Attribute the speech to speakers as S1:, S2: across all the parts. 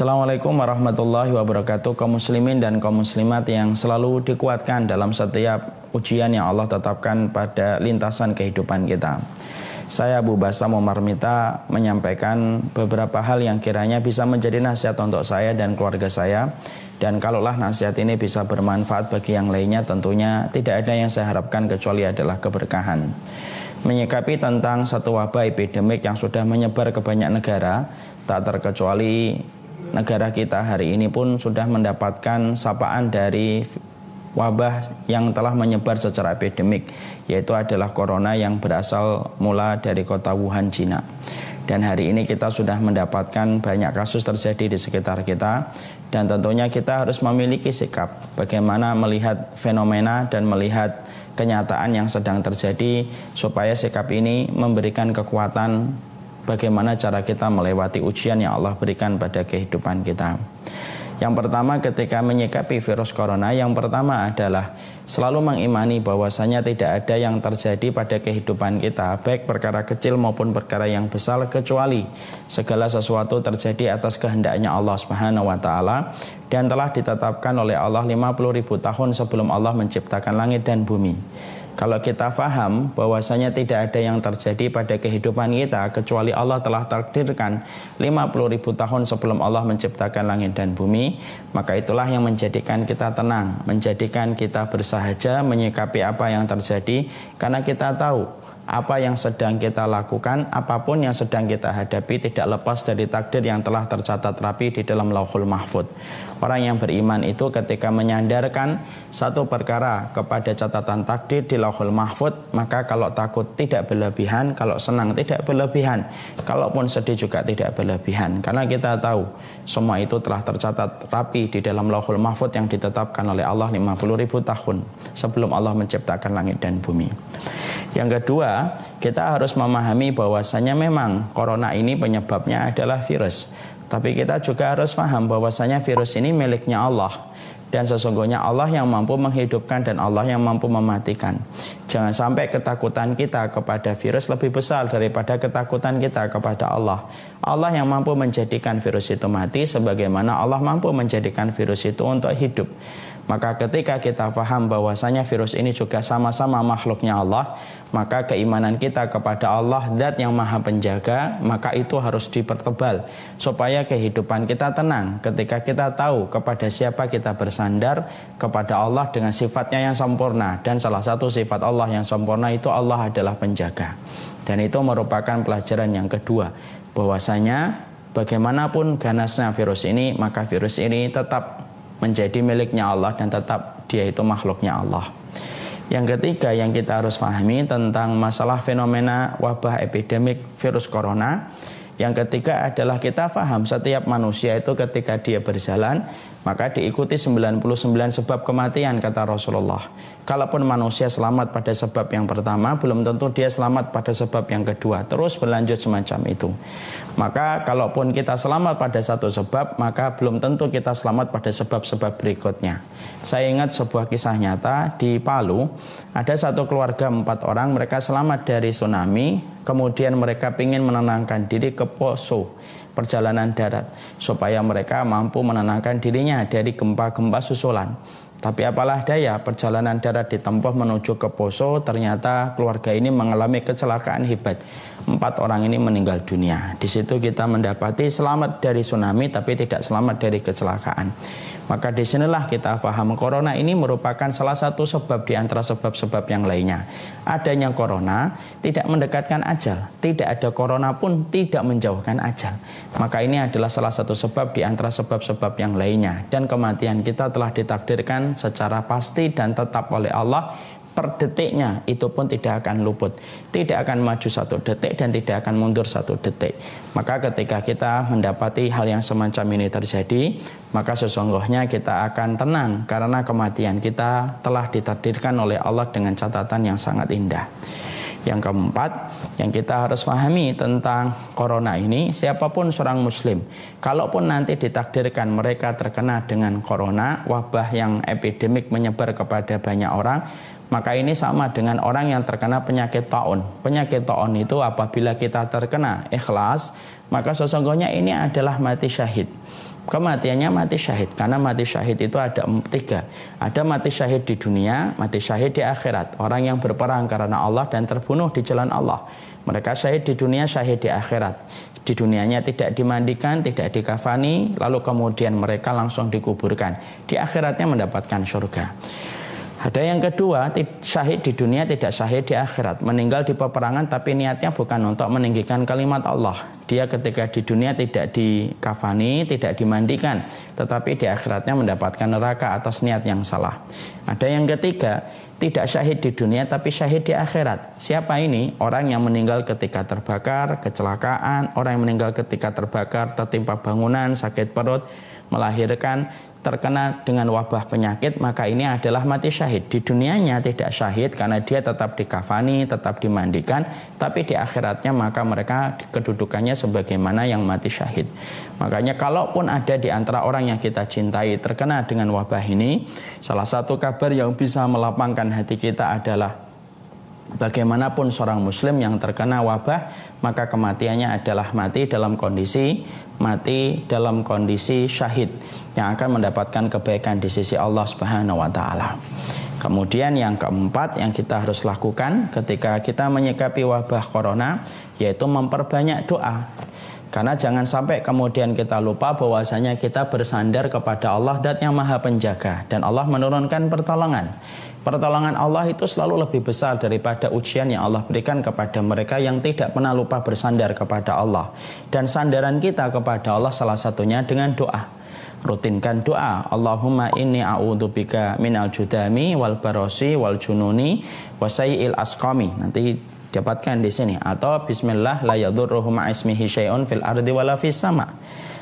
S1: Assalamualaikum warahmatullahi wabarakatuh kaum muslimin dan kaum muslimat yang selalu dikuatkan dalam setiap ujian yang Allah tetapkan pada lintasan kehidupan kita. Saya Abu Basam Umar Mita menyampaikan beberapa hal yang kiranya bisa menjadi nasihat untuk saya dan keluarga saya dan kalaulah nasihat ini bisa bermanfaat bagi yang lainnya tentunya tidak ada yang saya harapkan kecuali adalah keberkahan. Menyikapi tentang satu wabah epidemik yang sudah menyebar ke banyak negara tak terkecuali negara kita hari ini pun sudah mendapatkan sapaan dari wabah yang telah menyebar secara epidemik yaitu adalah corona yang berasal mula dari kota Wuhan Cina. Dan hari ini kita sudah mendapatkan banyak kasus terjadi di sekitar kita dan tentunya kita harus memiliki sikap bagaimana melihat fenomena dan melihat kenyataan yang sedang terjadi supaya sikap ini memberikan kekuatan bagaimana cara kita melewati ujian yang Allah berikan pada kehidupan kita. Yang pertama ketika menyikapi virus corona yang pertama adalah selalu mengimani bahwasanya tidak ada yang terjadi pada kehidupan kita baik perkara kecil maupun perkara yang besar kecuali segala sesuatu terjadi atas kehendaknya Allah Subhanahu wa taala dan telah ditetapkan oleh Allah 50 ribu tahun sebelum Allah menciptakan langit dan bumi. Kalau kita faham bahwasanya tidak ada yang terjadi pada kehidupan kita kecuali Allah telah takdirkan 50 ribu tahun sebelum Allah menciptakan langit dan bumi, maka itulah yang menjadikan kita tenang, menjadikan kita bersahaja menyikapi apa yang terjadi karena kita tahu apa yang sedang kita lakukan, apa pun yang sedang kita hadapi tidak lepas dari takdir yang telah tercatat rapi di dalam lauhul mahfud. Orang yang beriman itu ketika menyandarkan satu perkara kepada catatan takdir di lauhul mahfud, maka kalau takut tidak berlebihan, kalau senang tidak berlebihan, kalaupun sedih juga tidak berlebihan. Karena kita tahu semua itu telah tercatat rapi di dalam lauhul mahfud yang ditetapkan oleh Allah 50 ribu tahun sebelum Allah menciptakan langit dan bumi. Yang kedua, kita harus memahami bahwasanya memang corona ini penyebabnya adalah virus. Tapi kita juga harus paham bahwasanya virus ini miliknya Allah dan sesungguhnya Allah yang mampu menghidupkan dan Allah yang mampu mematikan. Jangan sampai ketakutan kita kepada virus lebih besar daripada ketakutan kita kepada Allah. Allah yang mampu menjadikan virus itu mati sebagaimana Allah mampu menjadikan virus itu untuk hidup. Maka ketika kita paham bahwasanya virus ini juga sama-sama makhluknya Allah, maka keimanan kita kepada Allah zat yang maha penjaga, maka itu harus dipertebal supaya kehidupan kita tenang. Ketika kita tahu kepada siapa kita bersandar kepada Allah dengan sifatnya yang sempurna. Dan salah satu sifat Allah yang sempurna itu Allah adalah penjaga. Dan itu merupakan pelajaran yang kedua. Bahwasanya bagaimanapun ganasnya virus ini, maka virus ini tetap menjadi miliknya Allah dan tetap dia itu makhluknya Allah. Yang ketiga yang kita harus pahami tentang masalah fenomena wabah epidemik virus corona. Yang ketiga adalah kita paham setiap manusia itu ketika dia berjalan maka diikuti 99 sebab kematian kata Rasulullah. Kalaupun manusia selamat pada sebab yang pertama, belum tentu dia selamat pada sebab yang kedua. Terus berlanjut semacam itu. Maka kalaupun kita selamat pada satu sebab, maka belum tentu kita selamat pada sebab-sebab berikutnya. Saya ingat sebuah kisah nyata di Palu, ada satu keluarga empat orang, mereka selamat dari tsunami, kemudian mereka ingin menenangkan diri ke Poso perjalanan darat supaya mereka mampu menenangkan dirinya dari gempa-gempa susulan. Tapi apalah daya, perjalanan darat ditempuh menuju ke Poso, ternyata keluarga ini mengalami kecelakaan hebat. Empat orang ini meninggal dunia. Di situ kita mendapati selamat dari tsunami, tapi tidak selamat dari kecelakaan. Maka di sinilah kita paham corona ini merupakan salah satu sebab di antara sebab-sebab yang lainnya. Adanya corona tidak mendekatkan ajal, tidak ada corona pun tidak menjauhkan ajal. Maka ini adalah salah satu sebab di antara sebab-sebab yang lainnya. Dan kematian kita telah ditakdirkan secara pasti dan tetap oleh Allah per detiknya itu pun tidak akan luput. Tidak akan maju satu detik dan tidak akan mundur satu detik. Maka ketika kita mendapati hal yang semacam ini terjadi maka sesungguhnya kita akan tenang karena kematian kita telah ditakdirkan oleh Allah dengan catatan yang sangat indah yang keempat, yang kita harus pahami tentang corona ini, siapa pun seorang muslim, kalaupun nanti ditakdirkan mereka terkena dengan corona, wabah yang epidemik menyebar kepada banyak orang, maka ini sama dengan orang yang terkena penyakit taun. Penyakit taun itu apabila kita terkena ikhlas, maka sesungguhnya ini adalah mati syahid. Kematiannya mati syahid. Karena mati syahid itu ada tiga. Ada mati syahid di dunia mati syahid di akhirat. Orang yang berperang karena Allah dan terbunuh di jalan Allah. Mereka syahid di dunia syahid di akhirat. Di dunianya tidak dimandikan tidak dikafani lalu kemudian mereka langsung dikuburkan. Di akhiratnya mendapatkan surga. Ada yang kedua, syahid di dunia tidak syahid di akhirat. Meninggal di peperangan tapi niatnya bukan untuk meninggikan kalimat Allah. Dia ketika di dunia tidak dikafani, tidak dimandikan. Tetapi di akhiratnya mendapatkan neraka atas niat yang salah. Ada yang ketiga, tidak syahid di dunia tapi syahid di akhirat. Siapa ini? Orang yang meninggal ketika terbakar, kecelakaan, orang yang meninggal ketika terbakar, tertimpa bangunan, sakit perut, melahirkan terkena dengan wabah penyakit maka ini adalah mati syahid di dunianya tidak syahid karena dia tetap dikafani tetap dimandikan tapi di akhiratnya maka mereka kedudukannya sebagaimana yang mati syahid. Makanya kalaupun ada di antara orang yang kita cintai terkena dengan wabah ini salah satu kabar yang bisa melapangkan hati kita adalah Bagaimanapun seorang muslim yang terkena wabah Maka kematiannya adalah mati dalam kondisi Mati dalam kondisi syahid Yang akan mendapatkan kebaikan di sisi Allah subhanahu wa ta'ala. Kemudian yang keempat yang kita harus lakukan ketika kita menyikapi wabah corona Yaitu memperbanyak doa. Karena jangan sampai kemudian kita lupa bahwasanya kita bersandar kepada Allah dat yang maha penjaga. Dan Allah menurunkan pertolongan. Pertolongan Allah itu selalu lebih besar daripada ujian yang Allah berikan kepada mereka yang tidak pernah lupa bersandar kepada Allah. Dan sandaran kita kepada Allah salah satunya dengan doa. Rutinkan doa. Allahumma inni a'udzubika minal judami wal barosi wal jununi wasai'il asqami. Nanti dapatkan di sini atau bismillah la yadurruhu ma'ismihi syai'un fil ardi wala fis sama.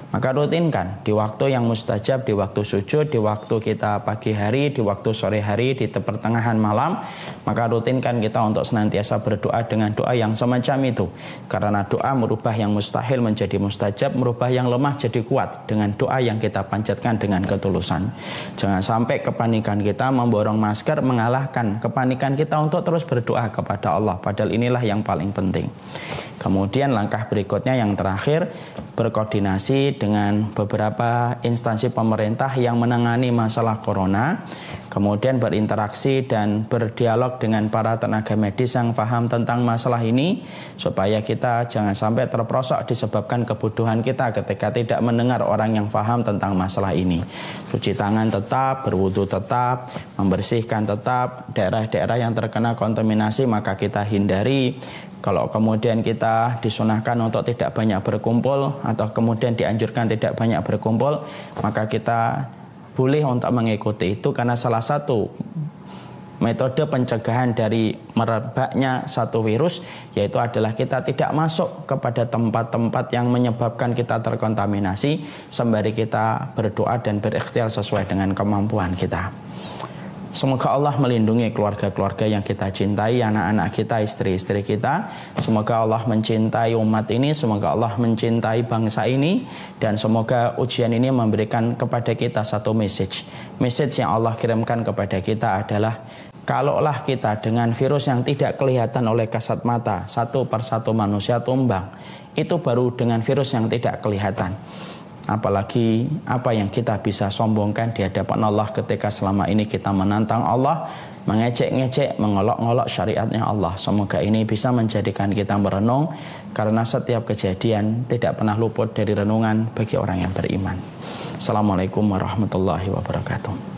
S1: Maka rutinkan di waktu yang mustajab, di waktu sujud, di waktu kita pagi hari, di waktu sore hari, di pertengahan malam, maka rutinkan kita untuk senantiasa berdoa dengan doa yang semacam itu. Karena doa merubah yang mustahil menjadi mustajab, merubah yang lemah jadi kuat dengan doa yang kita panjatkan dengan ketulusan. Jangan sampai kepanikan kita memborong masker mengalahkan kepanikan kita untuk terus berdoa kepada Allah. Padahal inilah yang paling penting. Kemudian langkah berikutnya yang terakhir berkoordinasi dengan beberapa instansi pemerintah yang menangani masalah corona kemudian berinteraksi dan berdialog dengan para tenaga medis yang paham tentang masalah ini supaya kita jangan sampai terprosok disebabkan kebutuhan kita ketika tidak mendengar orang yang paham tentang masalah ini. Cuci tangan tetap, berwudu tetap, membersihkan tetap, daerah-daerah yang terkena kontaminasi maka kita hindari. Kalau kemudian kita disunahkan untuk tidak banyak berkumpul atau kemudian dianjurkan tidak banyak berkumpul, maka kita boleh untuk mengikuti itu karena salah satu metode pencegahan dari merebaknya satu virus yaitu adalah kita tidak masuk kepada tempat-tempat yang menyebabkan kita terkontaminasi sembari kita berdoa dan berikhtiar sesuai dengan kemampuan kita. Semoga Allah melindungi keluarga-keluarga yang kita cintai, anak-anak kita, istri-istri kita. Semoga Allah mencintai umat ini, semoga Allah mencintai bangsa ini, dan semoga ujian ini memberikan kepada kita satu message. Message yang Allah kirimkan kepada kita adalah Kalaulah kita dengan virus yang tidak kelihatan oleh kasat mata, satu persatu manusia tumbang, itu baru dengan virus yang tidak kelihatan apalagi apa yang kita bisa sombongkan di hadapan Allah ketika selama ini kita menantang Allah mengecek-ngecek, mengolok-ngolok syariatnya Allah. Semoga ini bisa menjadikan kita merenung karena setiap kejadian tidak pernah luput dari renungan bagi orang yang beriman. Assalamualaikum warahmatullahi wabarakatuh.